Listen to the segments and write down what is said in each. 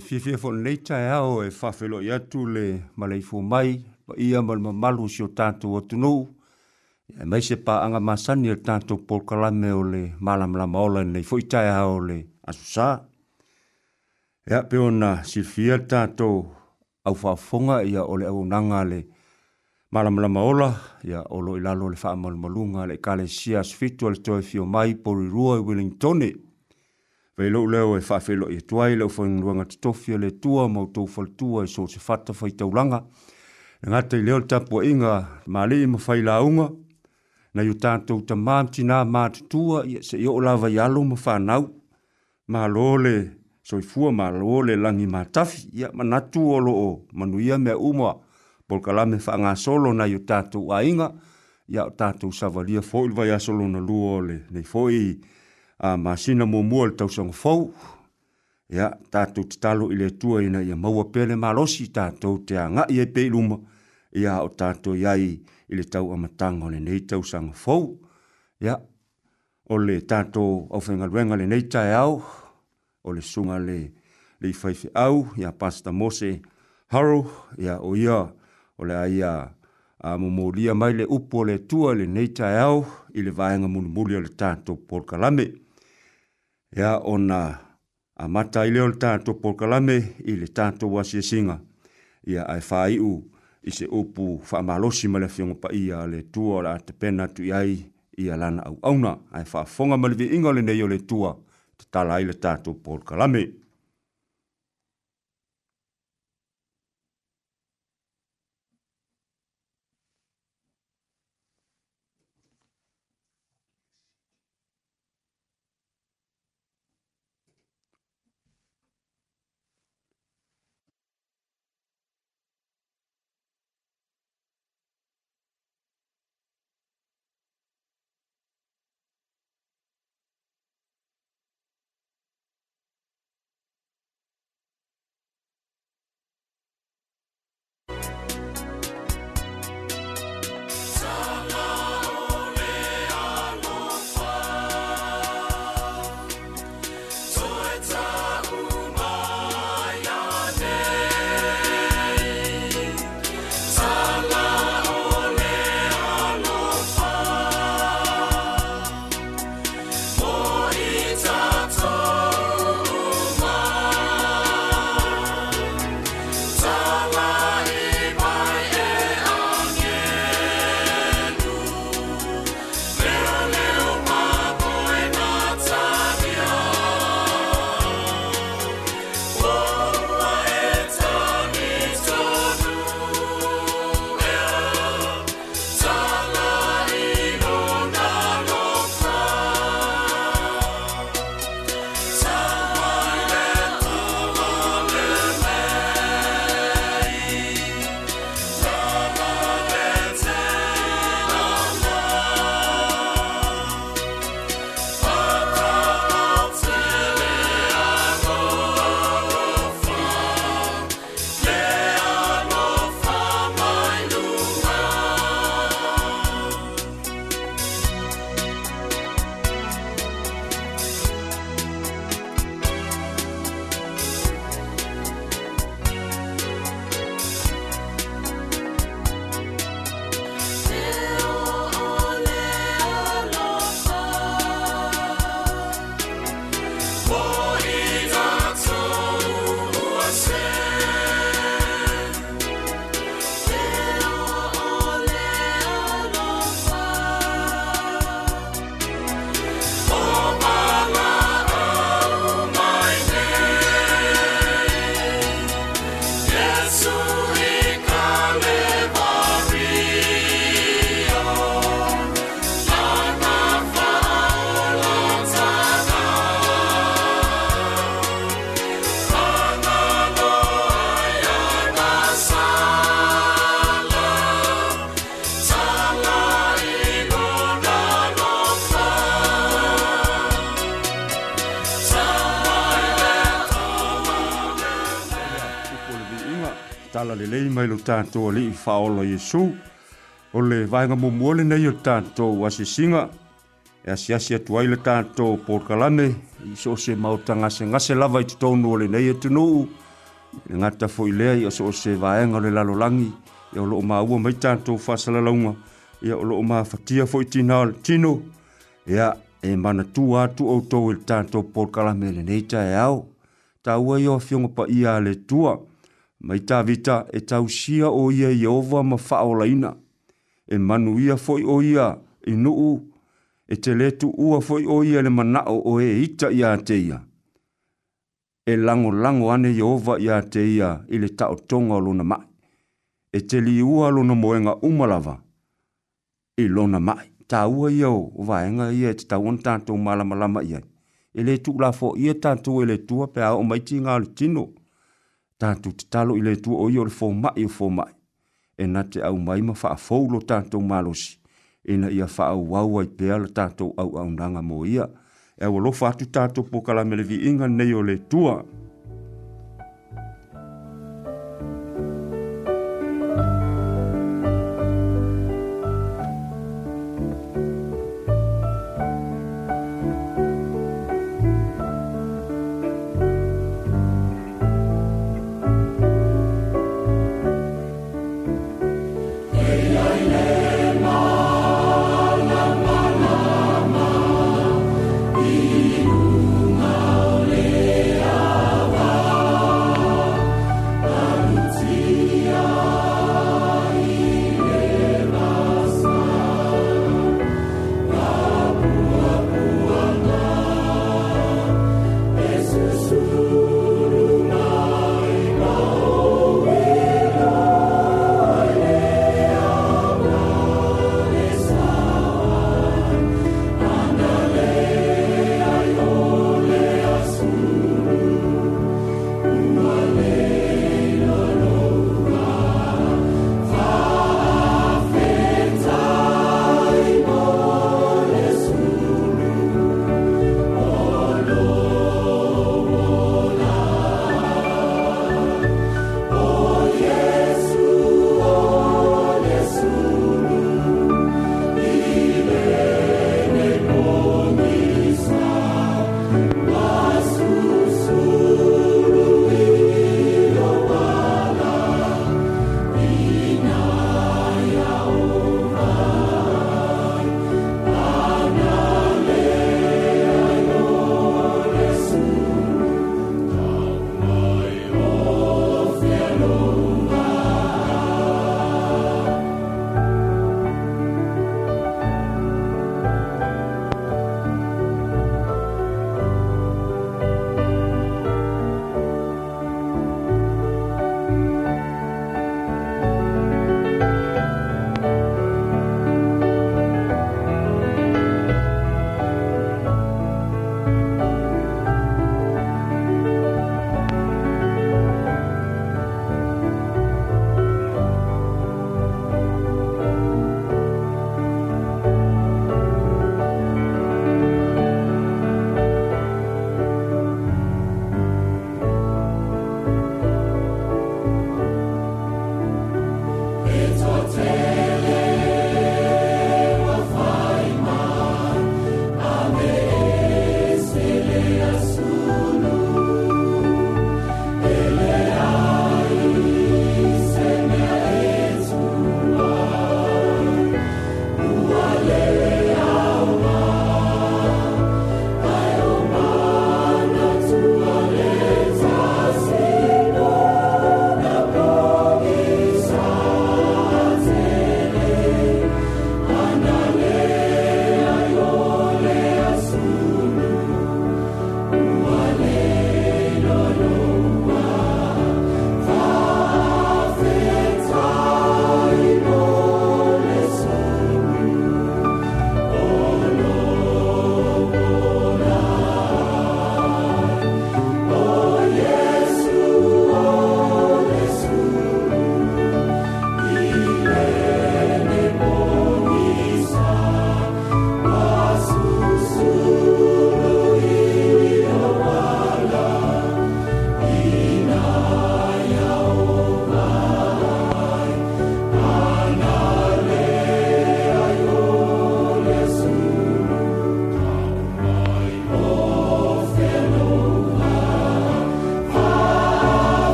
fie fie fo nei tae au e whawhelo i atu le maleifu mai, pa ia mal mamalu si o tātou atu nou, e mai se pā anga māsani o tātou polkalame o le malam la maola nei fo i tae au le asusā. Ea peona si fia tātou au whawhonga ia o le au nanga le malam la maola, ia o lo ilalo le wha amal malunga le kale sias fitu al toi fio mai pori rua i Wellingtoni, Vei lo leo e fafe lo e tuai lo fai ngruanga te tofia le tua mau tau fal tua e so se fata fai tau langa. Ngata i leo tapua inga ma le ima fai la unga. Na yu tātou ta mamti nā mātu tua i se i o lava i alo ma whanau. Ma lo le so i fua ma lo le langi ma tafi i a ma natu o lo o manu ia mea umoa. Polkala me whanga solo na yu tātou a inga i a tātou savalia fo ilva i asolo na luo le. Nei fo i a ah, ma sina mo mo tau song fau ya ta tu talo ile tua ina ia mau pele malosi ta tu te anga ia e pe luma ia o ta tu yai ile tau a matanga le nei tau song fau ya o le ta tu o fenga luenga le nei tai au o le sunga le le fai fai au ya pasta mose haru ya o ia o le aia a mumulia mai le upo le tua le nei tai au ile vaenga mumulia le ta tu por kalame ya ya ona a mata i leo le tātou polkalame i le se singa. ia ae faaiʻu i se upu faamalosi ma le afiogo ia le tua la te a tapena atu i ai ia lana auauna ae faafoga ma le viiga o lenei o le tua tatala ai le tatou polkalame tātou alii whaola Iesu, o le vainga mumua lenei o tātou asisiga e asiasi atu ai tātou polkalame i so o se mautagasegase lava i totonu e o lenei e tunuu i le gata foʻi lea ia so se vainga le lalolangi. ia o loo maua mai tatou faasalalauga ia o loo mafatia foʻi tina o le tino ia e manatū atu auto e i le tatou polkalame lenei taeao taua ia o pa paia le tua mai tā vita e tau sia o ia i ova ma whaolaina, e manu ia foi o ia i e nuu, e te letu ua foi o ia le manao o e ita i ateia. E lango lango ane i ova i ateia i le tau tonga o luna mai, e te li ua luna moenga umalava i luna mai. Tā ua ia o vaenga ia e te tau antanto malama lama ia. E le tuk la ia tanto e le tua pe o maiti ngā le tino tatu te talo i tu o iore fō mai o fō mai. E na te au mai ma wha fōlo tātou malosi. E na ia wha au wau ai peala tātou au au nanga mō ia. E awa lo fātu tātou pokala me le vi inga nei o le tua.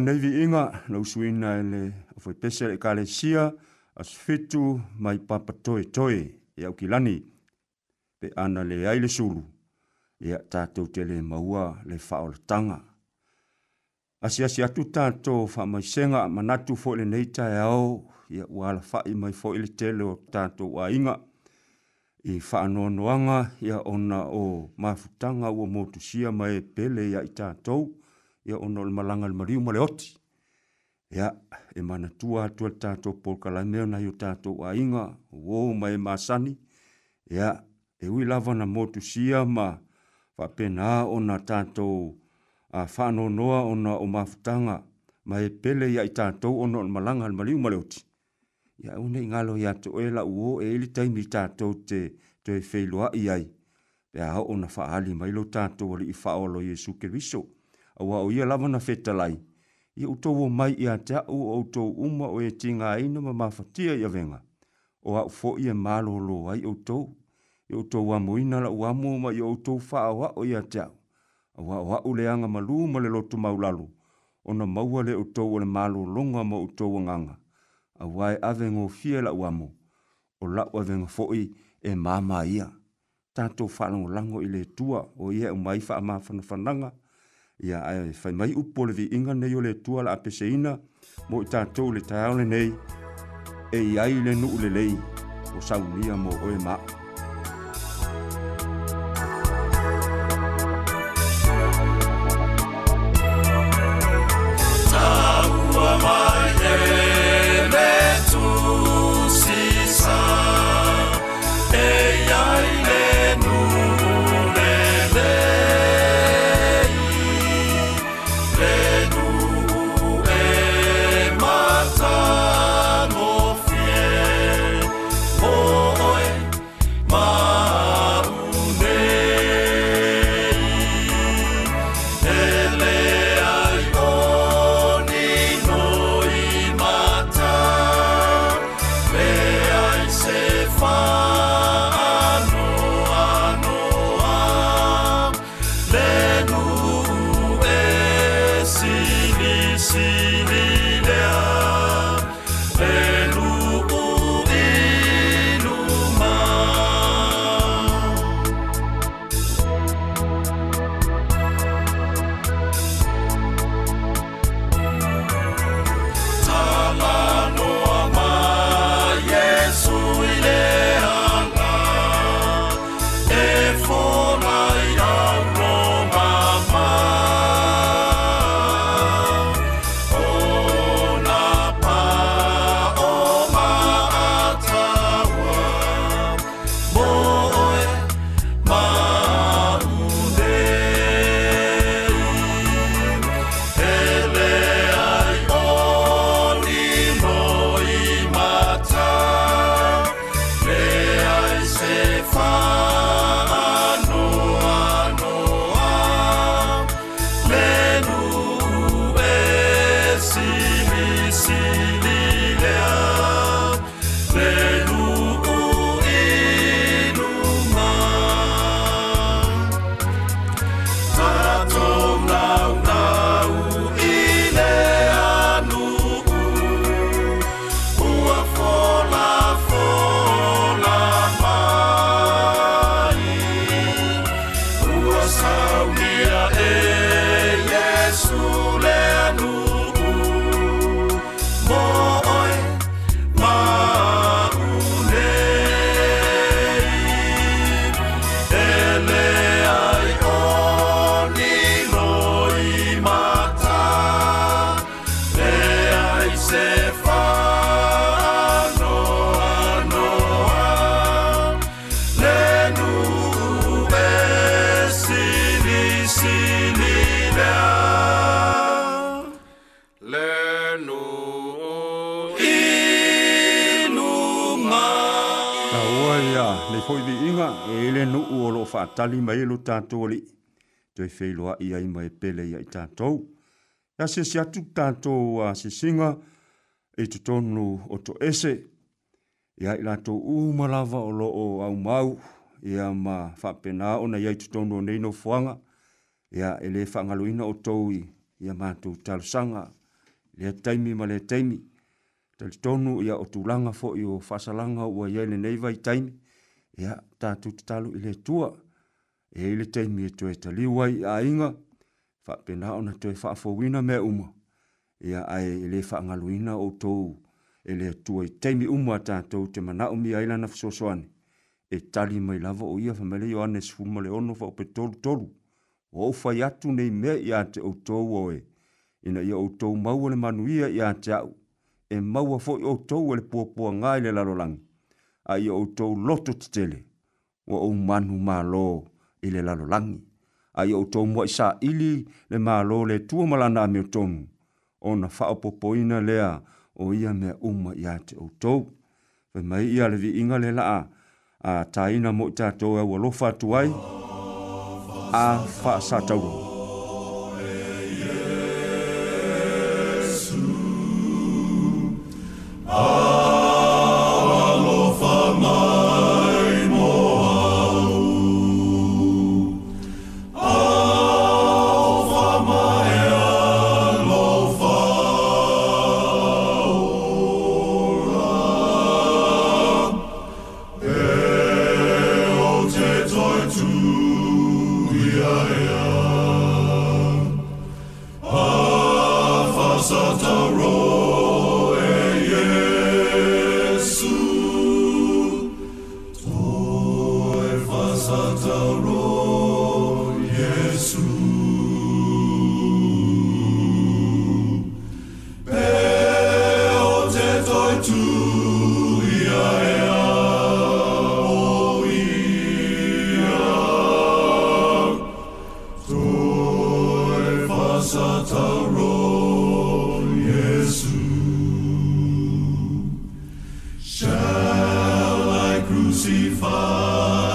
nei inga no suina le o foi pese le as fitu mai papa toy toy ya e au kilani pe ana le aile sulu e a tātou maua le whaol tanga. asia sia atu tātou wha mai senga manatu fo le neita e au e a wala whai mai fo ili tele o tātou a inga i wha anoanoanga e a ona o mafutanga ua motu sia mai e pele ia i tātou ya ona o le malaga le maliu ma le oti ia e manatua atua le tatou polokalai mea ona i o tatou aiga uō ma e masani ia e ui lava na motusia ma faapena ona tatou faanoanoa ona o mafutaga mai e pele ya i tatou ona o le malaga le maliu ma le oti ia ua neʻi galo iā toʻē e lauō e ili taimi i tatou te toe feiloaʻi ai pe aoo na faaali mai lou tatou alii faaoalo yesu keriso awa o ia lava na fetalai. Ia utou o mai ia te au o utou uma o e tinga aina ma mafatia ia venga. O au fo ia malo lo ai utou. Ia utou wa moina la uamu ma ia utou faa awa o ia te au. Awa o au leanga malu ma le lotu maulalu. O na maua le utou o le malo longa ma utou nganga. Awa e ave ngō fie la uamu. O la ua venga fo i e mama ia. Tato whanongo lango i le tua o ia umai e faa mafana fananga. ia ae faimai upu o le viiga nei o le atua la apeseina mo i tatou le taao lenei e iai le nuu lelei o saunia mo oe maʻu tali mai e lo tātou ali. Toi whelo a ia ima e pele ia i tātou. Ia se si atu tātou a se singa e tu tonu o to ese. Ia e i lato umalava o lo au mau. E ia ma whapena o na ia i tu tonu o neino fuanga. Ia ele le whangaloina o tou i. Ia mātou talusanga. Le taimi ma le taimi. Tali tonu ia o langa fo i o whasalanga ua ia i le neiva i taimi. Ia tātou talu i tua. Ia e ile te mi to e tali wai a inga fa pena ona to e fa fo me uma e a ai ile fa ngaluina o to e le tu e mi uma ta to te mana o mi lana fo so e tali mai lava o ia fa yo anes fu le ono fa o petol tolu o fa ya tu nei me ya te o to o e ina ia o to mau le manuia ia te au e mau fo o to o le puapua ngai le lalolangi ai o to loto te tele o o manu malo i le lalolagi ai outou muai saʻili le mālō le tuamalana a meotonu ona faapoopoina lea o ia mea uma iā te outou fai mai ia le viiga le laʻa a taina mo i tatou e aualofa atu ai a faasataua crucified.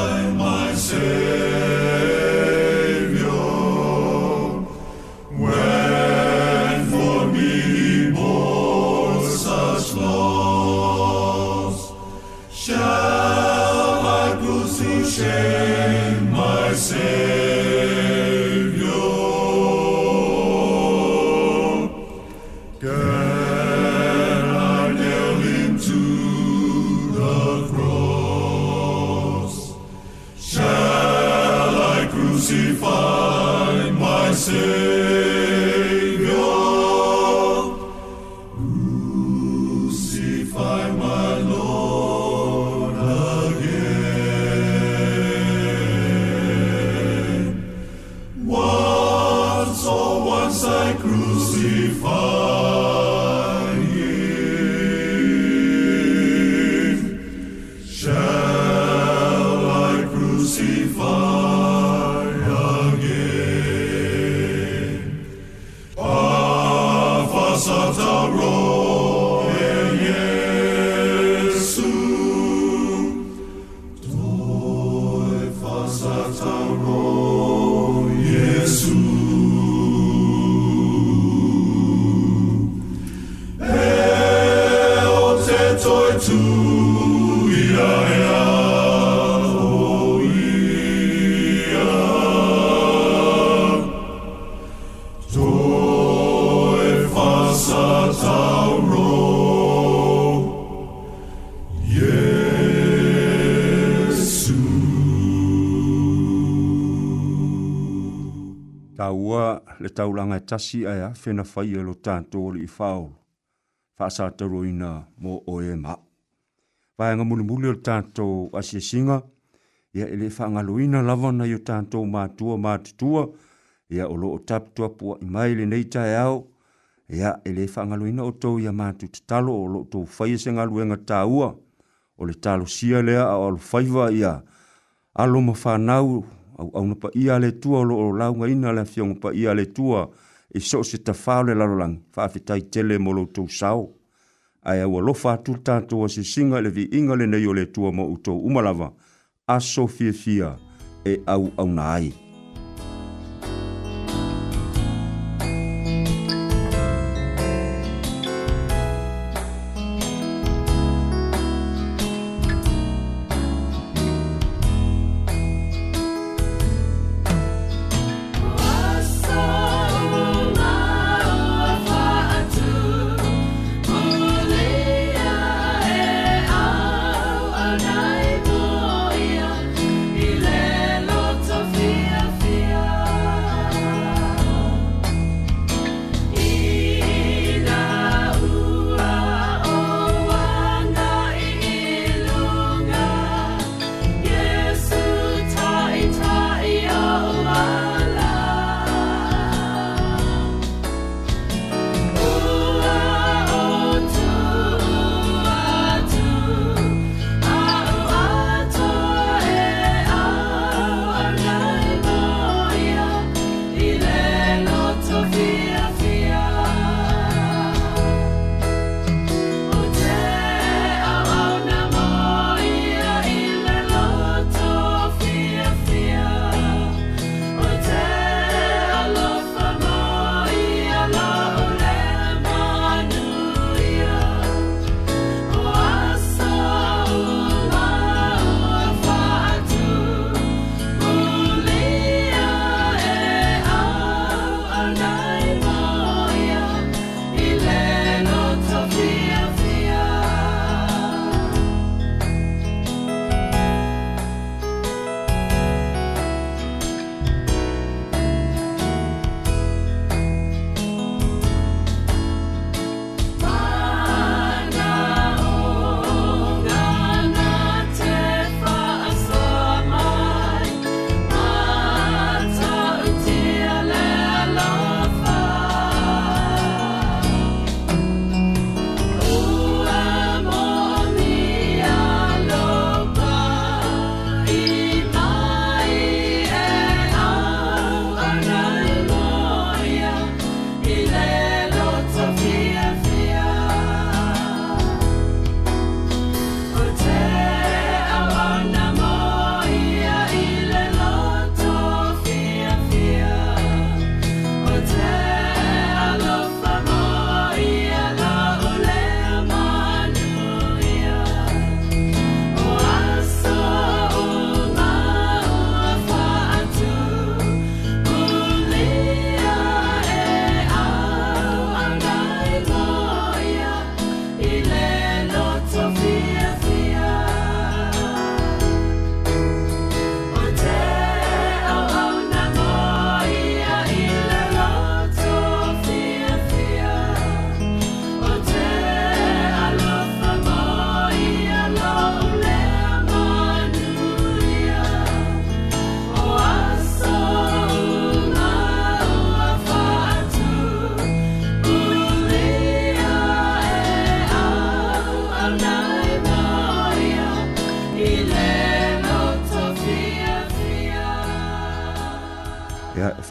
Tāua le taulanga tasi aia whena whai e lo tānto o i whaolo. Whāsā taro ina mō o e mā. Whāenga mulu mulu o tānto asia singa, ia ele whānga loina lavana i o tānto mātua mātutua, ia o lo o taptua pua i mai e le neita e au, ia ele whānga loina o tō ia mātu talo o lo tō whai e senga luenga tāua, o le talo sia lea o alo whaiva ia, alo mawhānau au au na pa ia le tua lo launga ina le fiong pa ia le tua e so se ta fa le la lang fa fi tai tele mo lo to sao ai au lo fa tu ta to se singa le vi inga le nei o le tua mo uto umalava a so fi fi e au au na ai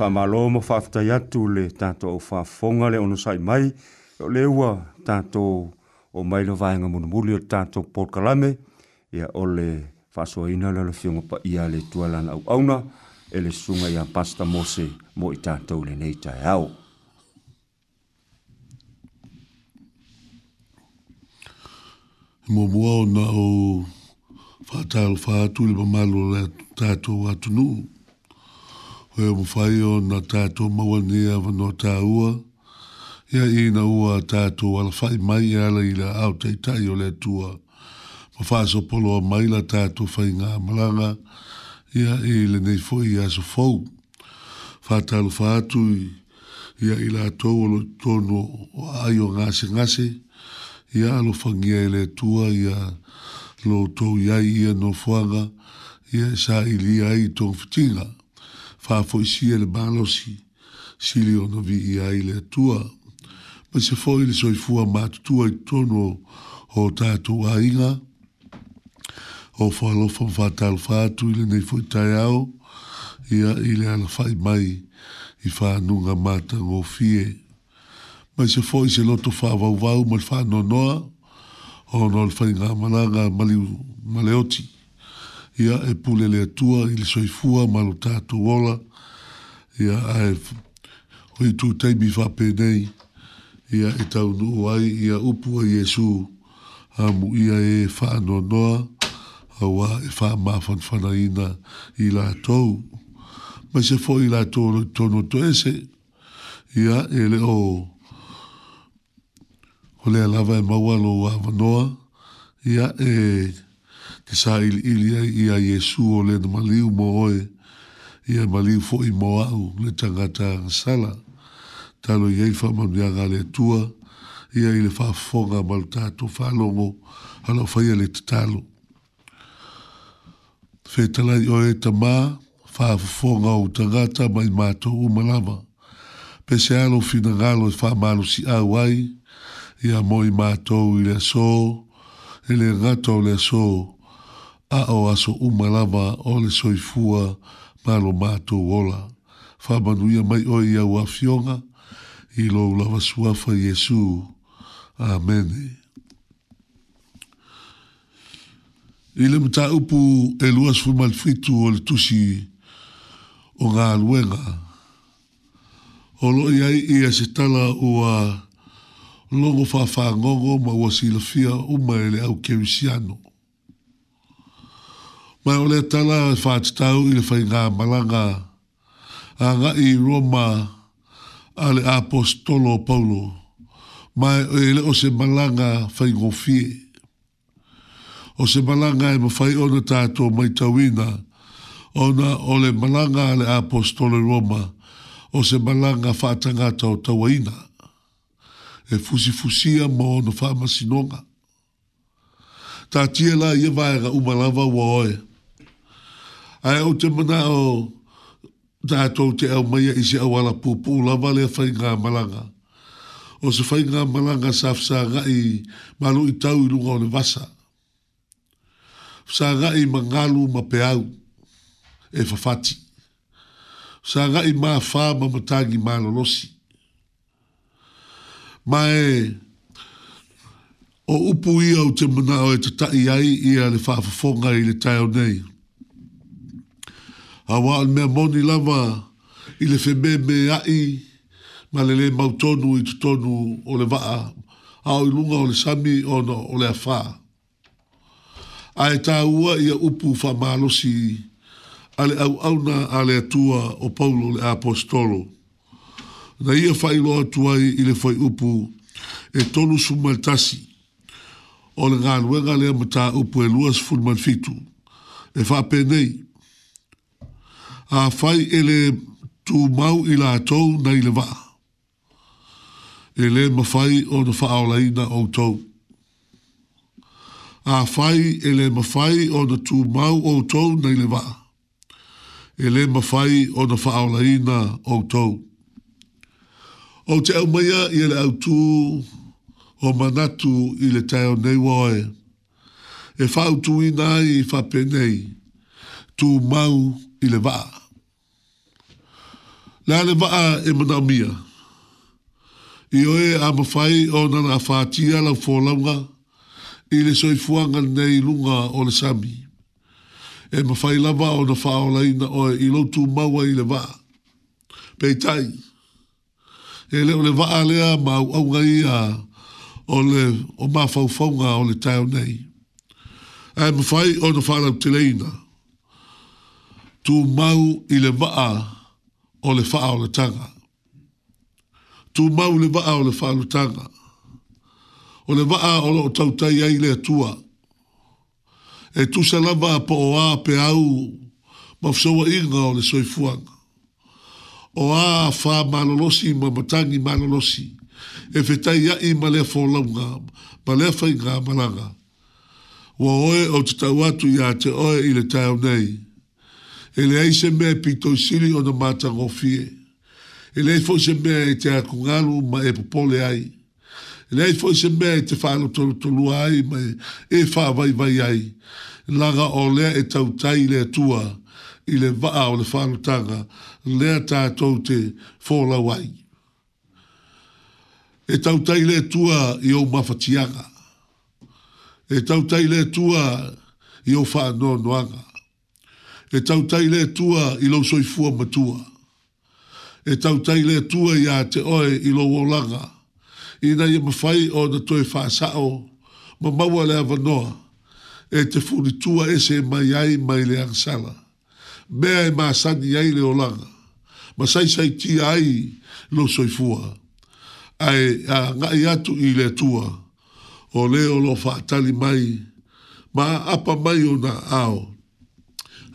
whamalo mo whaftai atu le tato o whafonga le ono sai mai, o le ua tato o mai lo vahenga munu muli o tato porkalame, ia o le whasua ina le lafionga pa ia le tualana au auna, e le sunga ia pasta mose mo i tato le nei tai au. Mo mua o na o whātālu whātū le pamalu le tato atunuu. Hoi o mwhai o na tātou maua ni a wano tā ua. Ia i na ua tātou ala whai mai e ala i la au teitai o le tua. Ma whāso polo a mai la tātou whai ngā malanga. Ia i le nei fwoi i aso fwou. Whātalo whātu i ia i la tōu o tōnu o ai o ngāse ngāse. Ia alo whangia i le tua ia lo tōu iai ia no fwanga. Ia sa i lia i tōng whitinga. Ia fa fo si el balosi si li ono vi ia ile tua ma se fo ile so fu ma tua i tono o ta tu ainga o fo lo fo fa tal fa tu ile nei fo ta yao ia ile ana fa mai i fa nunga mata ngo fie ma se fo se lo to fa va va o mal fa no no o no fa ngamana ngamali maleoti ma ia e pule le atua i le soifua ma lo tatou ola ia ae oi tutaimi faapenei ia e taunuu ai ia upu a iesu a muia e faanoanoa auā e faamafanafanaina i latou ma se foʻi latou loi tonu to ese ia e le o o lea lava e maua lou avanoa ia e eh, I sa ili ili ai i a Yesu o le na maliu mo oe, i a maliu fo i mo au le tangata sala. Talo i eifa manu ia le tua, i a ili fa fonga malu tato fa longo, halo fa ia le tatalo. Fe tala i oe ta ma, fa fonga o tangata mai mato u malama. Pese alo fina ngalo i e fa malu si au ai, i a mo i mato u i le so, i e le ngato u le so, i le ngato u le so, A'o aso umalava ole soifua malo mato ola. Whamanui mai oi au awhionga i lo lava suafa Yesu. Amen. I le mta upu e luas fumal fitu o le tusi o ngā luenga. O lo i ai i a se tala o a longo whawhangongo ma wasila fia uma e le au kerisiano. Ma o le tala e whātitau i le whainga malanga a ngā i Roma a le apostolo Paulo. Ma e le o se malanga whaingo fie. O se malanga e ma whai ona tātou mai tawina ona o le malanga a le apostolo Roma o se malanga whātanga tau tawaina. E fusi fusia mo ono whāmasinonga. Tātia la i e vaera umalava wa oe. Tātia la i e vaera umalava wa oe ai o te mana o tātou te au mai i se awala pūpū lawa lea whai ngā malanga. O se whai ngā malanga sa fsa ngai malu i tau i lunga o le vasa. Fsa ngai ma ngalu ma peau e fafati. Fsa ngai ma wha ma matangi ma lolosi. Ma e o upu i au te mana o e te tai ai i a le whaafafonga i le tai o nei. Fsa awa al mea moni lava i le febe me ai ma le le mautonu i tutonu o le vaa a o ilunga o le sami o no o le afa. A e tā ua ia upu wha mālosi a le au auna a le atua o Paulo le apostolo. Na ia wha iloa tuai i le fai upu e tonu sumaltasi o le ngā nuenga le amata upu e luas fulman fitu. E wha penei. nei a fai ele tu mau i la tau na i le waa. Ele ma fai o na faa o laina o tau. A fai ele ma fai o na tu mau o tau na i le waa. Ele ma fai o na faa o laina o tau. O te au maia i le au tu o manatu i le tae o nei wae. E fau tu i nai i fapenei tu mau i le waa la le va e mana mia. I oe a mawhai o nana a whātia la fōlaunga i le soifuanga nei lunga o le sami. E mawhai lava o na whaola ina oe i lotu maua i le va. Peitai. E leo le va lea ma auga ia o le o mawhauwhaunga o le tau nei. E mawhai o na whaala te leina. Tu mau i le vaa o le faa o le tanga. Tu mau le waa o le faa o tanga. O le waa o lo tautai ai le atua. E tu se lava pa o a pe au mafsoa inga o le soifuanga. O a faa malolosi ma matangi malolosi. E fetai ya i ma lefo launga, ma lefa inga malanga. Wa oe o te tauatu ya te oe i le tau nei. Wa oe o te tauatu ya te oe i le tau nei ele ai se me pito sili o no mata gofie. Ele ai foi se me te akungalu ma e popole ai. Ele ai foi se me te whalo tolu tolu ai ma e wha vai vai ai. Laga o lea e tautai lea tua i le vaa o le whalo tanga lea tātou te fōla wai. E tautai lea tua i o mawhatianga. E tautai lea tua i o whanonoanga. No e tau tai le tua i lo soi matua. E tau tai le tua i a te oe i lo wolanga. I nei e mawhai o na toi whaasao, ma maua le avanoa. E te funi tua e se mai ai mai le angsala. Mea e maasani ai le olanga. Ma sai sai ti ai lo soifua. fua. Ai a ngai atu i le tua. O leo lo whaatali mai. Ma apa mai o na ao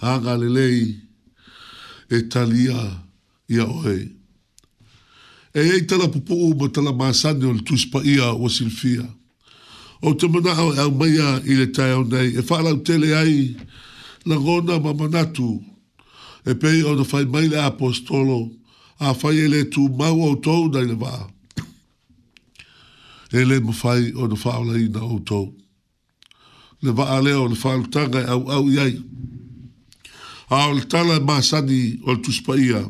haga lelei e talia ia oe. E ei tala pupu u ma tala maasani o le tuspa ia o silfia. O te mana e au au maia i le tae o nei, e whaala tele ai la gona ma manatu e pei o na whai mai le apostolo a whai e le tū mau au tō nei le vaa. E le mu whai o na whaala i na au tō. Le vaa leo le whaalutanga e au au iai. Le vaa leo le whaalutanga au au iai. Ao le tala e maasani o le tuspaia,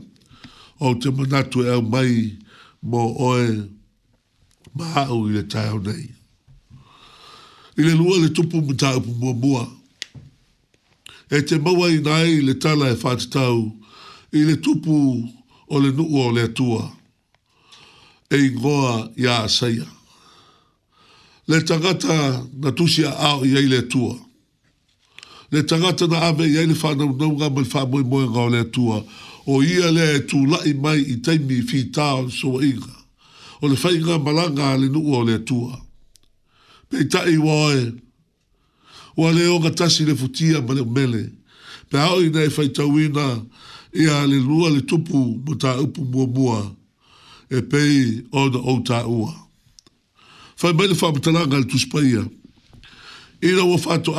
o te manatu e au mai mo oe maau i le tae nei. I le lua le tupu mta upu mua mua. E te maua i nai le tala e whātitau i le tupu o le nuu o le atua. E ingoa i a asaya. Le tangata na tusia au i le atua. E le tangata na ave i aile whanaunaunga mai wha mui moe ngā le atua o ia le tū lai mai i teimi i whītāo so inga o le whainga malanga le nuu o le atua. Pei tae i wāe, ua le o tasi le futia ma le mele, pe hao i nei whaitauina i a le lua le tupu mo tā upu mua mua, e pei o na o tā ua. Whai mai le whamatalanga le tuspaia, i na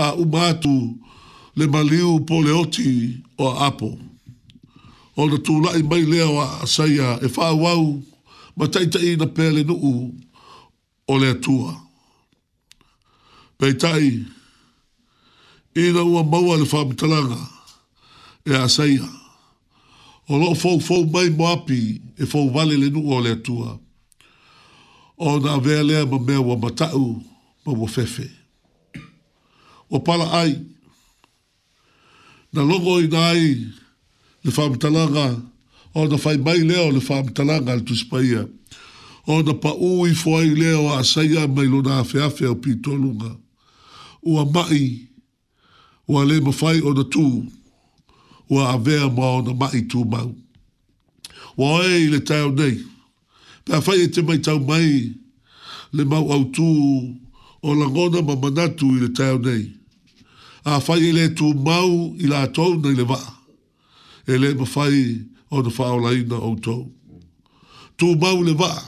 a umatu, le maliu po le oti o a apo. O na tūlai mai lea o asaia e whāwau ma teita i na pēle nuu o le atua. Pei tai, i na ua maua le whāmitalanga e asaia. O lo fau fau mai mo api e fau vale le nuu o le atua. O na vea lea ma mea wa matau ma wa fefe. O pala ai, o pala ai, na logo i nai le whamitalanga o na whai mai leo le whamitalanga le tuspaia o na pa ui fuai leo a saia mai lo na hawhi hawhi o pitolunga ua mai ua le mawhai o na tū ua avea mā o na mai tū mau ua oei le tau nei pe a whai e te mai tau mai le mau au tū o langona ma manatu i le tau nei a fai ele tu mau i la tau na ile vaa. Ele ma fai o na fao la ina o tau. Tu mau le vaa.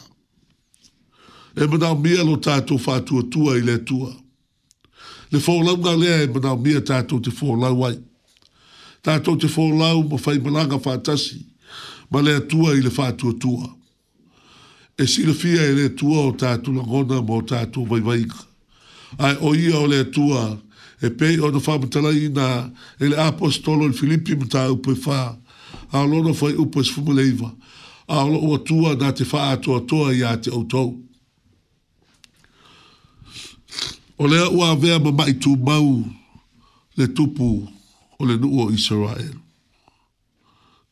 E mana o mia lo tātou fātua tua i le tua. Le fōlau ngā lea e mana o mia tātou te fōlau ai. Tātou te fōlau ma fai malanga fātasi. Ma lea tua i le fātua tua. E silafia e le tua o tātou langona mo tātou vaivaika. Ai o ia o le tua tātou e pe o do fa mutala ina ele apostolo il filippi muta u pe fa a lono foi u pe sfumuleiva a lo o tua da te fa to to ia te auto o le u ave ba mai tu mau le tupu o le nuo israel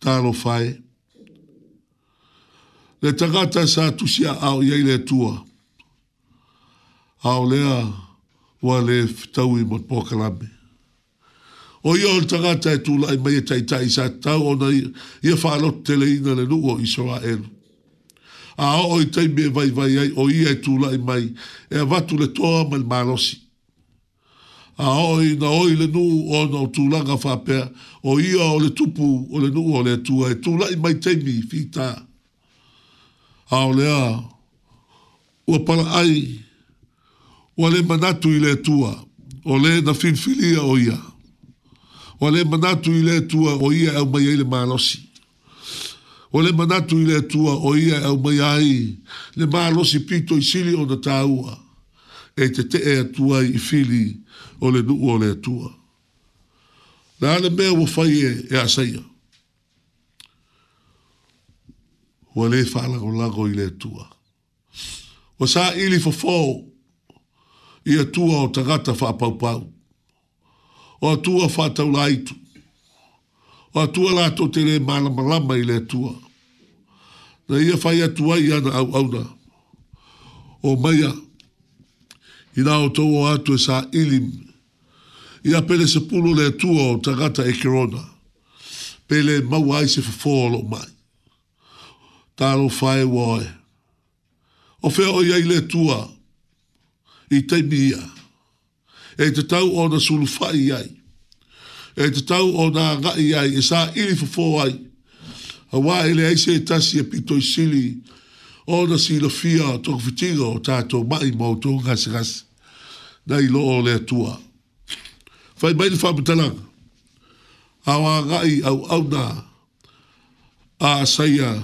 ta lo fai le tagata sa tusia au ia ile tua au lea wa le tau i mot pokalami. O i ol tangata e tu lai mai e tai tai sa tau ona i e whalot tele ina le nuo i soa elu. A o o i tai me vai vai ai o i e tu lai mai e a vatu le toa mal malosi. A o i na o i le nuo o na o tu langa whapea o i o le tupu o le nuo o le tua e tu lai mai tai mi fita. A o le a ua pala ai o le manatu i le tua, o le na finfilia o ia. O le manatu i le tua o ia e au mai le malosi. O le manatu i le tua o ia e au mai le malosi pito i sili o na taua. E te te e atua i fili o le nuu o le tua. Na ale mea wa fai e, e asaya. O le whaalago lago i le tua. O sa ili fo fōu ia tua o tagata whaapaupau. O atua whaatau laitu. O atua lato te re malamalama i le atua. Na ia whai atua i ana au auna. O maia, i nā o tau o atu e sā ilim. I apele se pulo le tua o tagata e kerona. Pele mau ai se whafoa mai. Tāro whai wai. O whea o iai le atua, i te mia. E te tau o na sulu fai ai. E te tau o na ngai ai. E sā iri fufo ai. A wā e ele eise e tasi e pito i sili. O na si la fia o tōku fitinga o tātō mai mō tō ngasi ngasi. Na i lo o le atua. Fai mai ni whamitalanga. A wā ngai au au nā. A saia.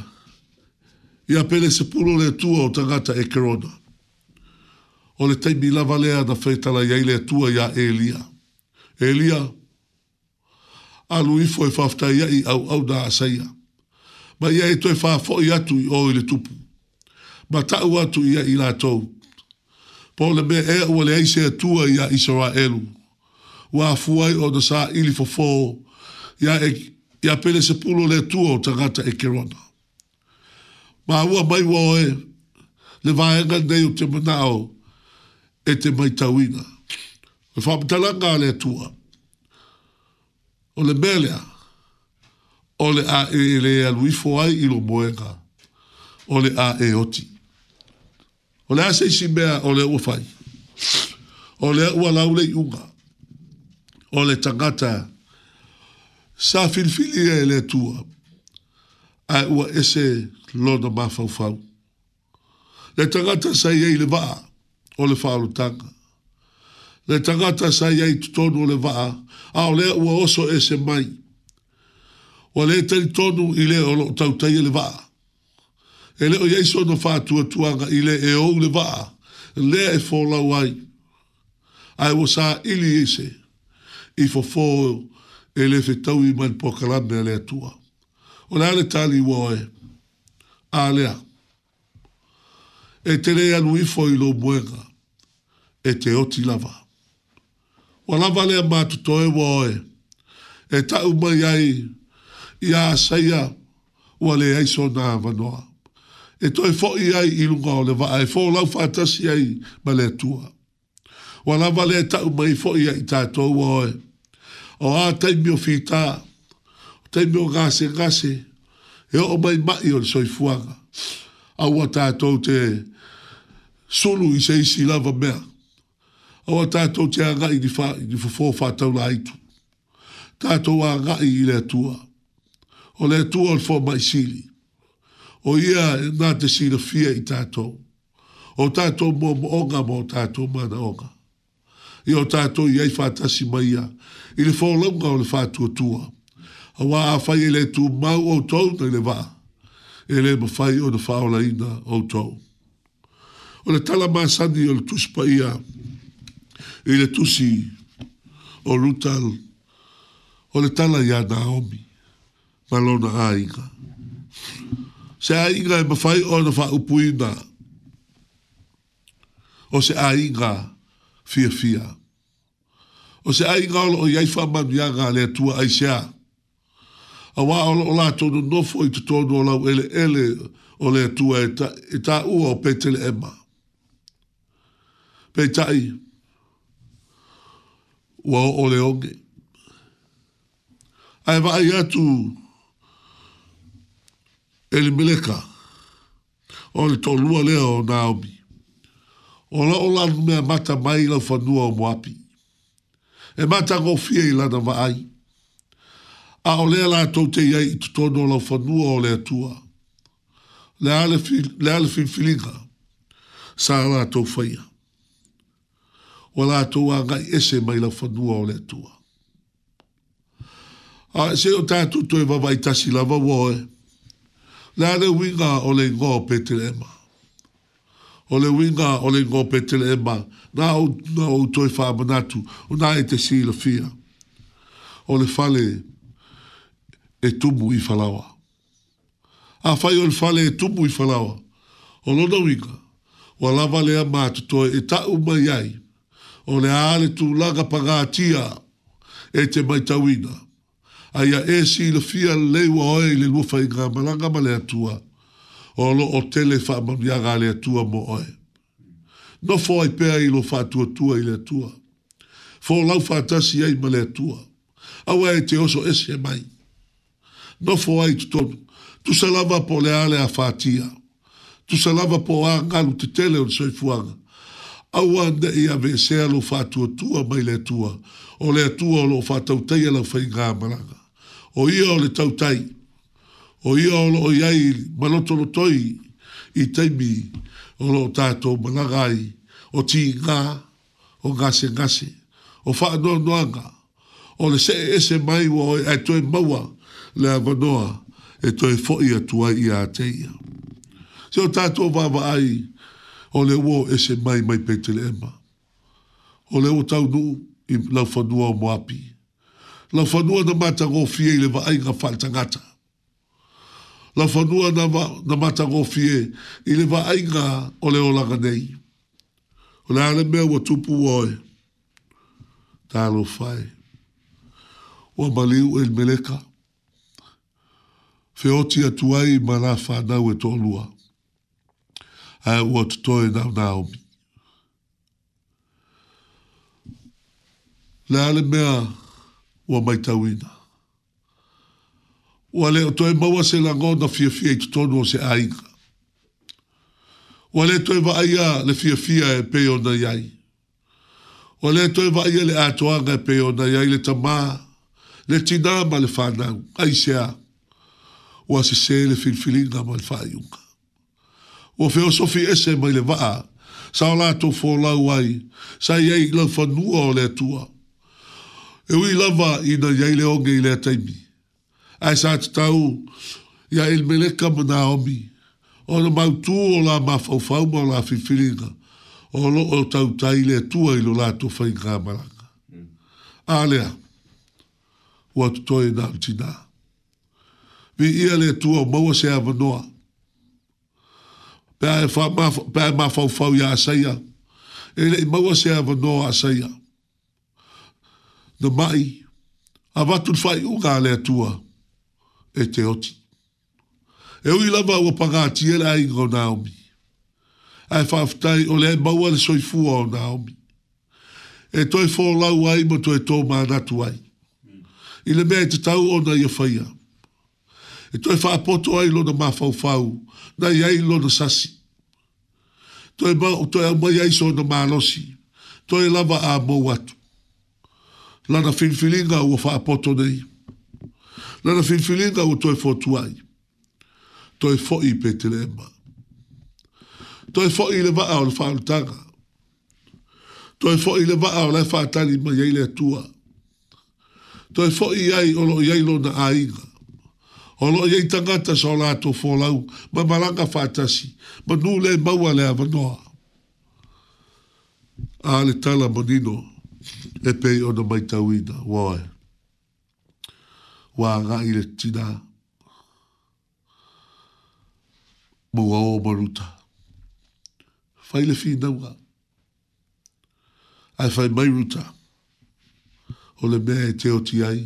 Ia pele se pulo le atua o tangata e kerona. E kerona. o le taimi lava lea na feitalai ai le atua iā elia elia aluifo e faafetai a'i auau na asaia ma ia e toe faafo'i atu i o i le tupu ma ta'u atu ia i latou po le mea ea ua leai se atua iā isaraelu ua afua ai ona saʻili fofō ia e ia pele sepulu le atua o tagata e kerona ma ua mai ua oe le vaega nei o te manaʻo e te mai tauina. Le whapitalanga le atua. O le melea. O le a e le aluifo ai ilo moenga. O le a e oti. O le ase isi mea o le uafai. O le ua laule iunga. O le tangata. Sa filfili e le atua. Ai ua ese lona mafaufau. Le tangata sa iei le vaa o le whaarutanga. Le tangata sa iai tutonu o le vaa, a o lea ua oso e se mai. O le tani tonu i le o lo tautai le vaa. E le e o iaiso no whaatua tuanga i e le e o le vaa, le e fōlau ai. Ai o sa ili ise, e i fo fō e le fetau i man pokalame le atua. O le ale tali ua oe, a lea e te rei anu ifo i lo muenga, e te oti lava. Wala vale a mātu toe wa oe, e ta umai ai, i a saia, ua le aiso nā vanoa. E toi fo i ai i lunga o le vaa, e fo lau fātasi ai, ma le atua. Wala vale a ta umai fo i ai tātou wa oe, o a taimio fitā, o taimio gase gase, e o mai mai o le soifuanga. Aua tātou te, te, sulu i sei si lava mea. Awa tātou te agai di whaa, di whafoa whātau la aitu. Tātou agai i lea tua. O lea tua o fwa mai sili. O ia nā te sila fia i tātou. O tātou mō mō onga mō tātou mana onga. I o tātou i ai whātasi mai ia. I le fwa longa o le whātua tua. A wā a whai e le tū mau o tōu na le wā. E le mawhai o na whaola ina o tōu o le tala masani o le tusi paia i le tusi o lutal o le tala ia naomi ma lona aiga se aiga e mafai ona faaupuina o se aiga fiafia o se aiga o loo iai faamamiaga a le atua ai se a auā o loo latou nonofo i totonu o lau eleele o le atua e, e tāua o petele ema pe tai wa o le onge ai va ia tu el meleka o le to lua le o naobi o la o la me mata mai la fa nu o moapi e mata go fie la da va ai a o le la to te ia i to no la fa nu o le tua le ale fi le ale fi filiga sa la to faia o la tua ngai ese mai la fanua o le tua. A se o tātu toi wawai tasi la wawoe, la le winga o le ngō petele ema. O le winga o le ngō petele ema, nā o, nā o toi whāmanatu, o nā e te sīla fia. O le fale e tumu i falawa. A fai o le fale e tumu i falawa. O lona winga, wa lava le amatu toi e ta umai ai, o le ale tu laga pagatia e te mai tawina. Aia e si le fia lewa oe le lufa i ngā ma le atua o lo o tele wha mamiaga le atua mo oe. No fo ai pea i lo wha atua tua i le atua. Fo lau wha atasi ai ma le atua. Awa e te oso ese mai. No fo ai tutonu. Tu salava po le ale a fatia. Tu salava po a ngalu te tele o le soifuanga aua na ia veesea lo faatuatua mai le atua o le atua o loo faatautai a laufaiga malaga o ia o le tautai o ia o loo iai ma lotolotoi i taimi o loo tatou malaga ai o tigā o gasegase o faanoanoaga o le see ese mai ua ae toe maua le avanoa e toe foʻi atu ai iā teia se o tatou vaavaai o le uo e se mai mai pe te lema. O le uo tau nu i lau whanua o moapi. Lau whanua na mata ngō fie i le vaainga whaltangata. Lau whanua na, wa, na mata ngō fie i le vaainga o le olanga nei. O le ale mea ua tupu oe. Tā lo whae. Ua maliu e meleka. Feoti atuai i mana whanau e tō lua. Ua maliu e meleka. Ah, o outro toi, não, não. Lá ele me a o amaitauina. O ale, toi, mau a se langão da fia fia e tutono se aiga. O ale, toi, va aia le fia fia e peio na iai. O ale, toi, va aia le atoanga e peio na iai le tamá. Le tinama le fanau, aisea. O asisele filfilinga malfaiunga. o filosofi ese mai le vaa, sa o lato fo lau ai, sa iei lau fanua o le tua. E ui lava i na iei le onge i le taimi. Ai sa te tau, ia il meleka mana omi, o na mautu o la mafaufau ma o la fifiringa, o lo o tau tai le tua i lo lato fai ngā maranga. Hmm. Alea, ua tutoe na utina. Vi ia le tua maua se avanoa, noa, pe e ma fau fau ya saia e le ma wa se ava no saia no mai ava tu fai u ga le tua e te oti e u lava e o paga ti e la ingo naomi ai fa ftai o le ma wa le soi fu o naomi e toi fo la wai mo toi to ma na tuai ile me e te tau ona ye faia e toi wha apoto ai lona ma fau fau, na i ai lona sasi. Toi ma, toi au mai ai so na ma losi, toi lava a mou atu. Lana finfilinga ua wha apoto nei. Lana finfilinga ua toi fotu ai. Toi fo'i i pe te lema. Toi fo'i i le vaa o le whaantanga. Toi fo'i i le vaa o le whaantani ma yei le atua. Toi fo'i i ai o lo i ai lona a inga. O lo ye tangata so la to folau, ma malanga fatasi, ma nu le maua le avanoa. A le tala monino, e pei ono mai tauina, wae. Wa anga i le tina, mua o maruta. Fai le fi naunga. Ai fai mai ruta. O le mea e te oti ai,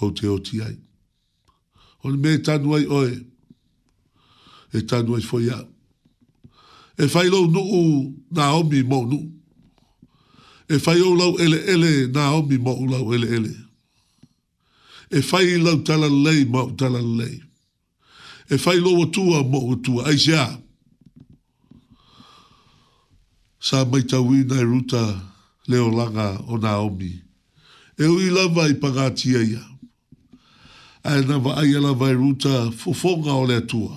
o te oti ai. O te oti ai. O me tanu ai oe. E tanu ai foia. E fai lau nu u na omi mo nu. E fai o lau ele ele na omi mo u lau ele ele. E fai lau tala lei ma u tala lei. E fai lau atua mo atua. Ai se a. Sa mai tau i nai ruta leo langa o na omi. E ui lava i pangatia ia. Ia ai na va ai la vai ruta fo fo ga ole tua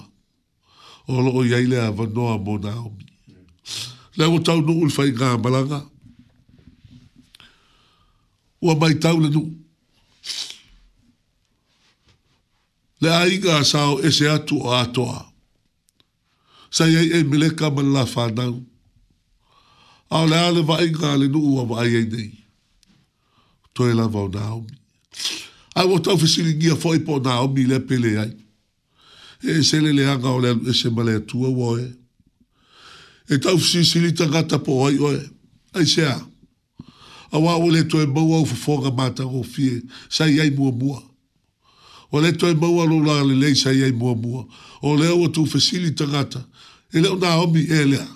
o lo ia ile va no a bona o mi le o tau no ul fai ga balanga o mai tau le no le ai ga sao e se atu a toa sa ia e mele ka ma la fa na a le ale va ai ga le no o va ai nei to e la va o na o ai wo tau fisiri ngia foi po na o mi le pele ai eh? e eh, se le le anga o le e se male atua wo e e tau fisiri sili ta gata po ai oe ai se a a wa o le to e mou au fofonga mata o fie sa i ai mua mua o le to e mou alo la le lei sa i ai mua mua o le o tu fisiri ta gata e leo na o mi e lea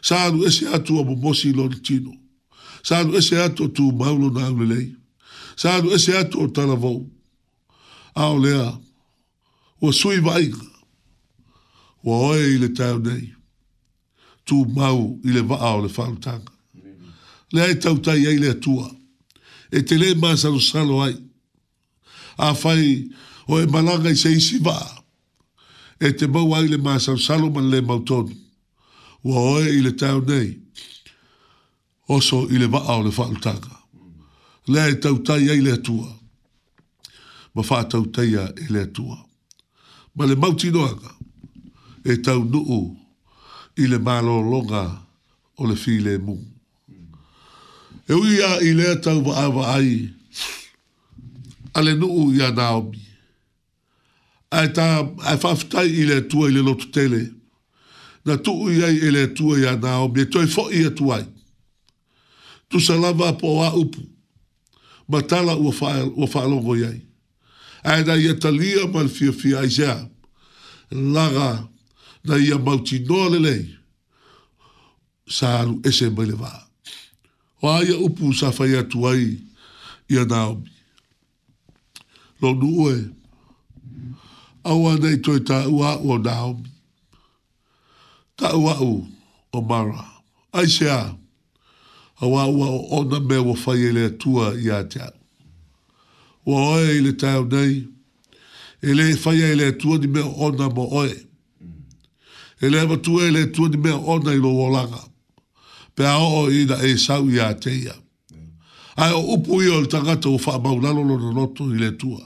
sa anu e se atua mo mosi lo ni tino sa anu e se atua tu maulo na ulelei Sādu ese atu o tāna vau. Āo lea. Ua sui vai. Ua oe i le tāu nei. Tū mau i le vaa o le whānu tāka. Lea e tau tai ei lea tua. E te le māsa no salo ai. A whai o e malanga i se isi vaa. E te mau ai le māsa no salo man le mautonu. Ua oe i le tāu nei. Oso i le vaa o le whānu tāka le e tau tai ai le atua. Ma wha tau tai e le Ma le mauti noanga e tau nuu i le malo longa o le file mu. E ui a i le tau wa awa ai a le nuu i a Naomi. A e ta a e whaftai i le atua i le lotu tele. Na tuu i ai i e le atua i a Naomi. E toi fo i atua ai. Tu salava po a upu ma tala ua whaalongo iai. Ai na ia talia mal fia fia i zea, laga na ia mauti noa lelei, sa alu ese mai le vaa. O aia upu sa fai atu ai i a Naomi. Lo nuue, au anei toi ta ua u o Naomi. Ta ua u o Mara. Ai se aam awa ua o ona me wa fai ele atua i a te au. Ua oe ele tau nei, ele fai ele atua ni mea ona mo oe. Ele ama e tua ele atua ni mea ona i lo wolanga. Pe a oo i na e sau i a te ia. Ai o upu i o le tangata o wha maulalo lo na i le tua.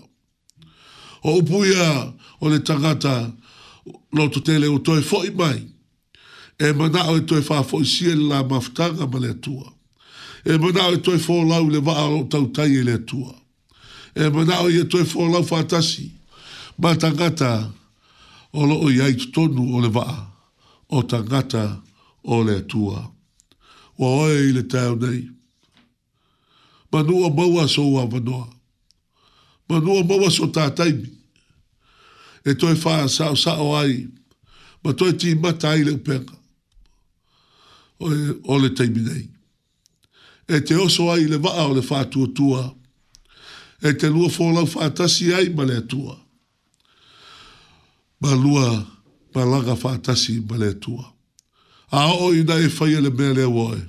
O upu i o le tangata loto tele o toi fo i mai. E mana o e toi wha fo i siel la maftanga ma le tua e mana o e toi fō lau le waa o tau tai e le tua. E mana o e toi fō lau fātasi, ma tangata o lo o iai tonu o le waa, o tangata o le tua. Wa oe i le tau nei. Manua maua so ua vanoa. Manua maua so tātaimi. E toi faa sao sao ai, ma toi ti mata ai le upenga. O le taimi nei e te oso ai le vaa o le fatua tua, e te lua fōlau fātasi ai ma le tua. Ma lua ma langa fātasi ma le tua. A o ina e fai le mea le woe.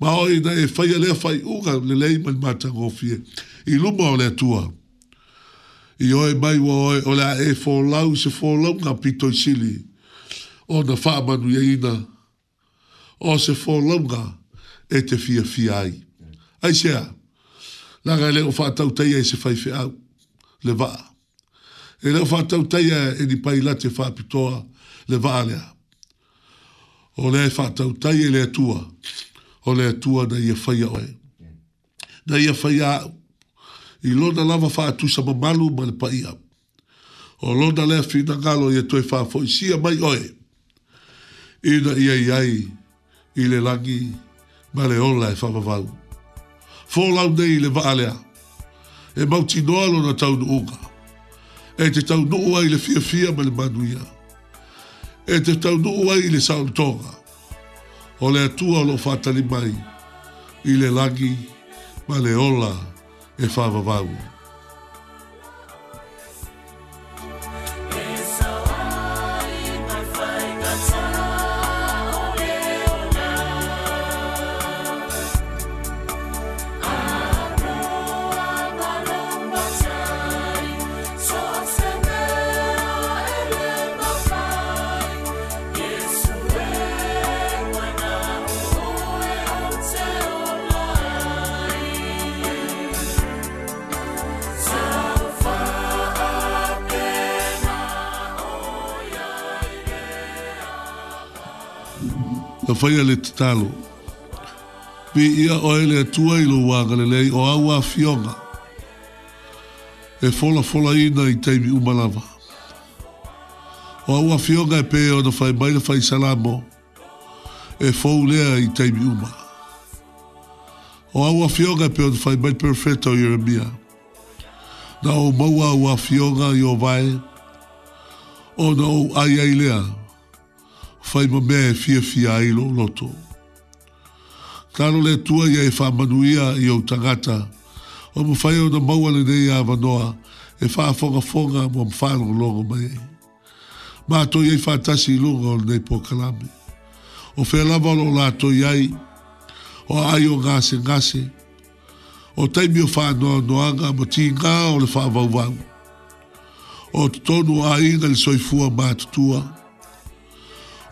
Ma o ina e fai le fai unga le lei ma le matango fie. I luma o le tua. I oe mai wa oe, o lea e fōlau se fōlau ngā pito i sili. O na whaamanu e ina. O se fōlau ngā pito e te fia fia ai. Ai sea, langa leo whātau teia e se fai fia au, le vaa. E leo whātau teia e ni pai late whāpitoa, le vaa lea. O lea whātau teia e lea tua, o lea tua na ia whaia oe. Na ia whaia au, i lona lava whātu sa mamalu ma le paia. O lona lea whina ngalo i e toi whāfoi, sia mai oe. Ina ia iai, i le langi, i le langi, ma le ola e whapawau. Fōlau nei le vaalea, e mauti noalo na tau nuunga, e te tau nuua i le fia fia ma le manuia, e te tau nuua i le saunitonga, o le atua o lo whatali mai, i le langi, ma le ola e whapawau. Fōlau nei le vaalea, faia le tatalo. Pe ia o ele atua i lo wanga le lei o au a fionga. E fola fola ina i teimi umalava. O au a fionga e pe o na fai mai na fai salamo. E fou lea i teimi uma. O au a fionga e pe o na fai mai perfeto i Jeremia. Na o maua au a fionga i o vai. O na o ai ai lea. fai mo me e fia fia ai lo loto. Tano le tua ia e wha manuia i au tangata, o mo fai o na maua le nei a vanoa, e wha fonga fonga mo am whanong longo mai ei. Ma to ia i wha tasi i lunga o nei po kalame. O whea lava lo la to iai, o ai o ngase ngase, o taimi o wha noa noanga mo ti ngā o le wha vau vau. O tonu a inga le soifua mātutua, o tonu a inga le soifua mātutua,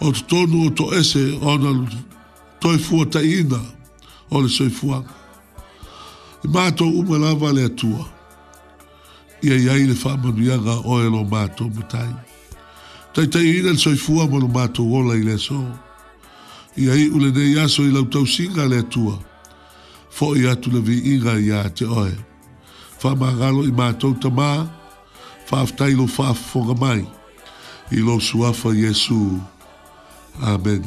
o te tonu o to ese o na toi fua ta ina o le soi fua i mātou ume lava le atua ia ia i le whamanuianga o e lo mātou mutai tai tai ina le soi fua mo lo mātou ola i le so ia i ule nei aso i lautau singa le atua fo i atu le vi inga i a te oe whamangalo i mātou ta maa whaftailo whafonga mai i lo suafa Jesus Amen.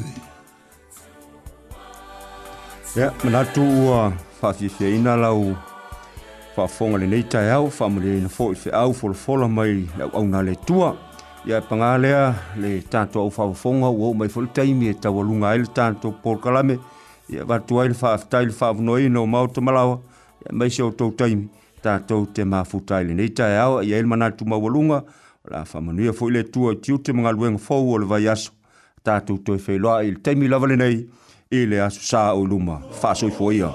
Ya, mana tu wa fasi se ina lau fa fonga le neita ya u fa mule ina fo se au fo fo la mai au au na le tua ya pangalea le tanto au fa fonga u mai fo tei mi ta wa lunga el tanto por kalame ya va tu ai fa tai fa no ina ma o tama lau ya mai se o tou tei mi tanto te ma fu tai le neita ya ya el mana tu ma wa lunga la fa manuia fo le tua tiu te mangalueng fo o le vaiaso tātou toi whai i te temi lava nei, i le aso sā o luma, whāsoi fo ia.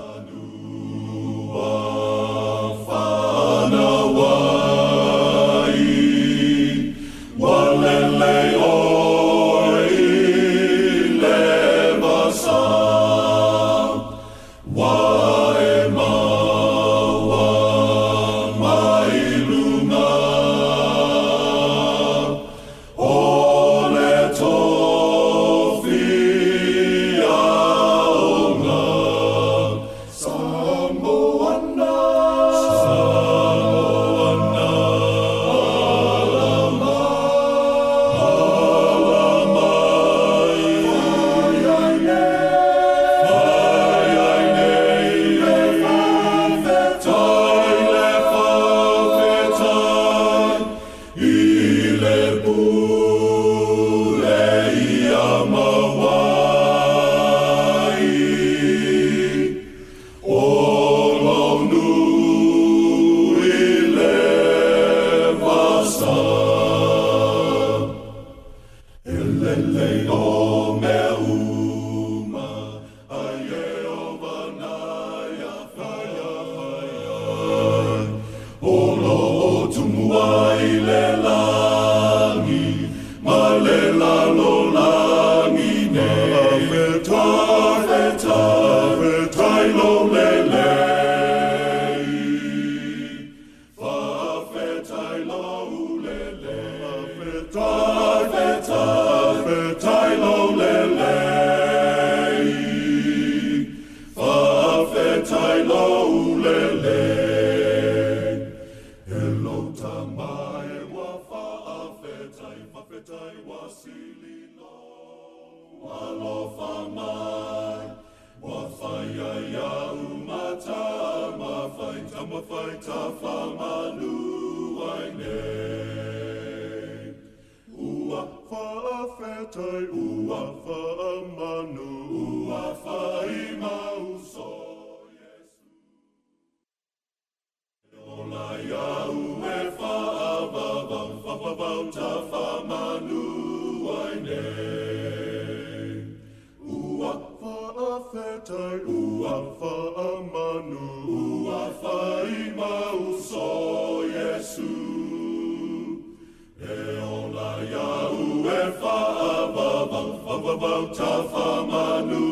vau ta wha manu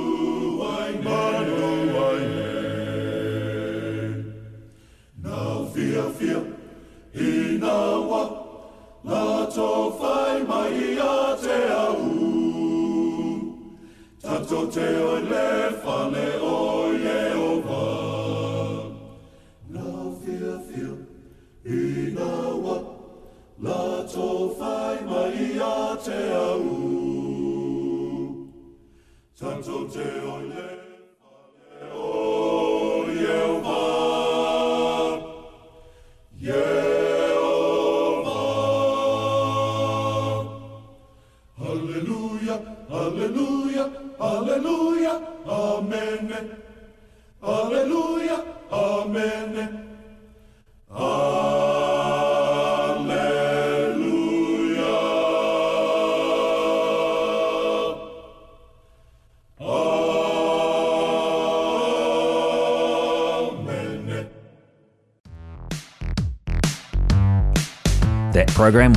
ai nei. Manu ai nei. Nau fia fia, i nā wā, nā tō whai mai i a te au. Tato te oi le wha, to te oile.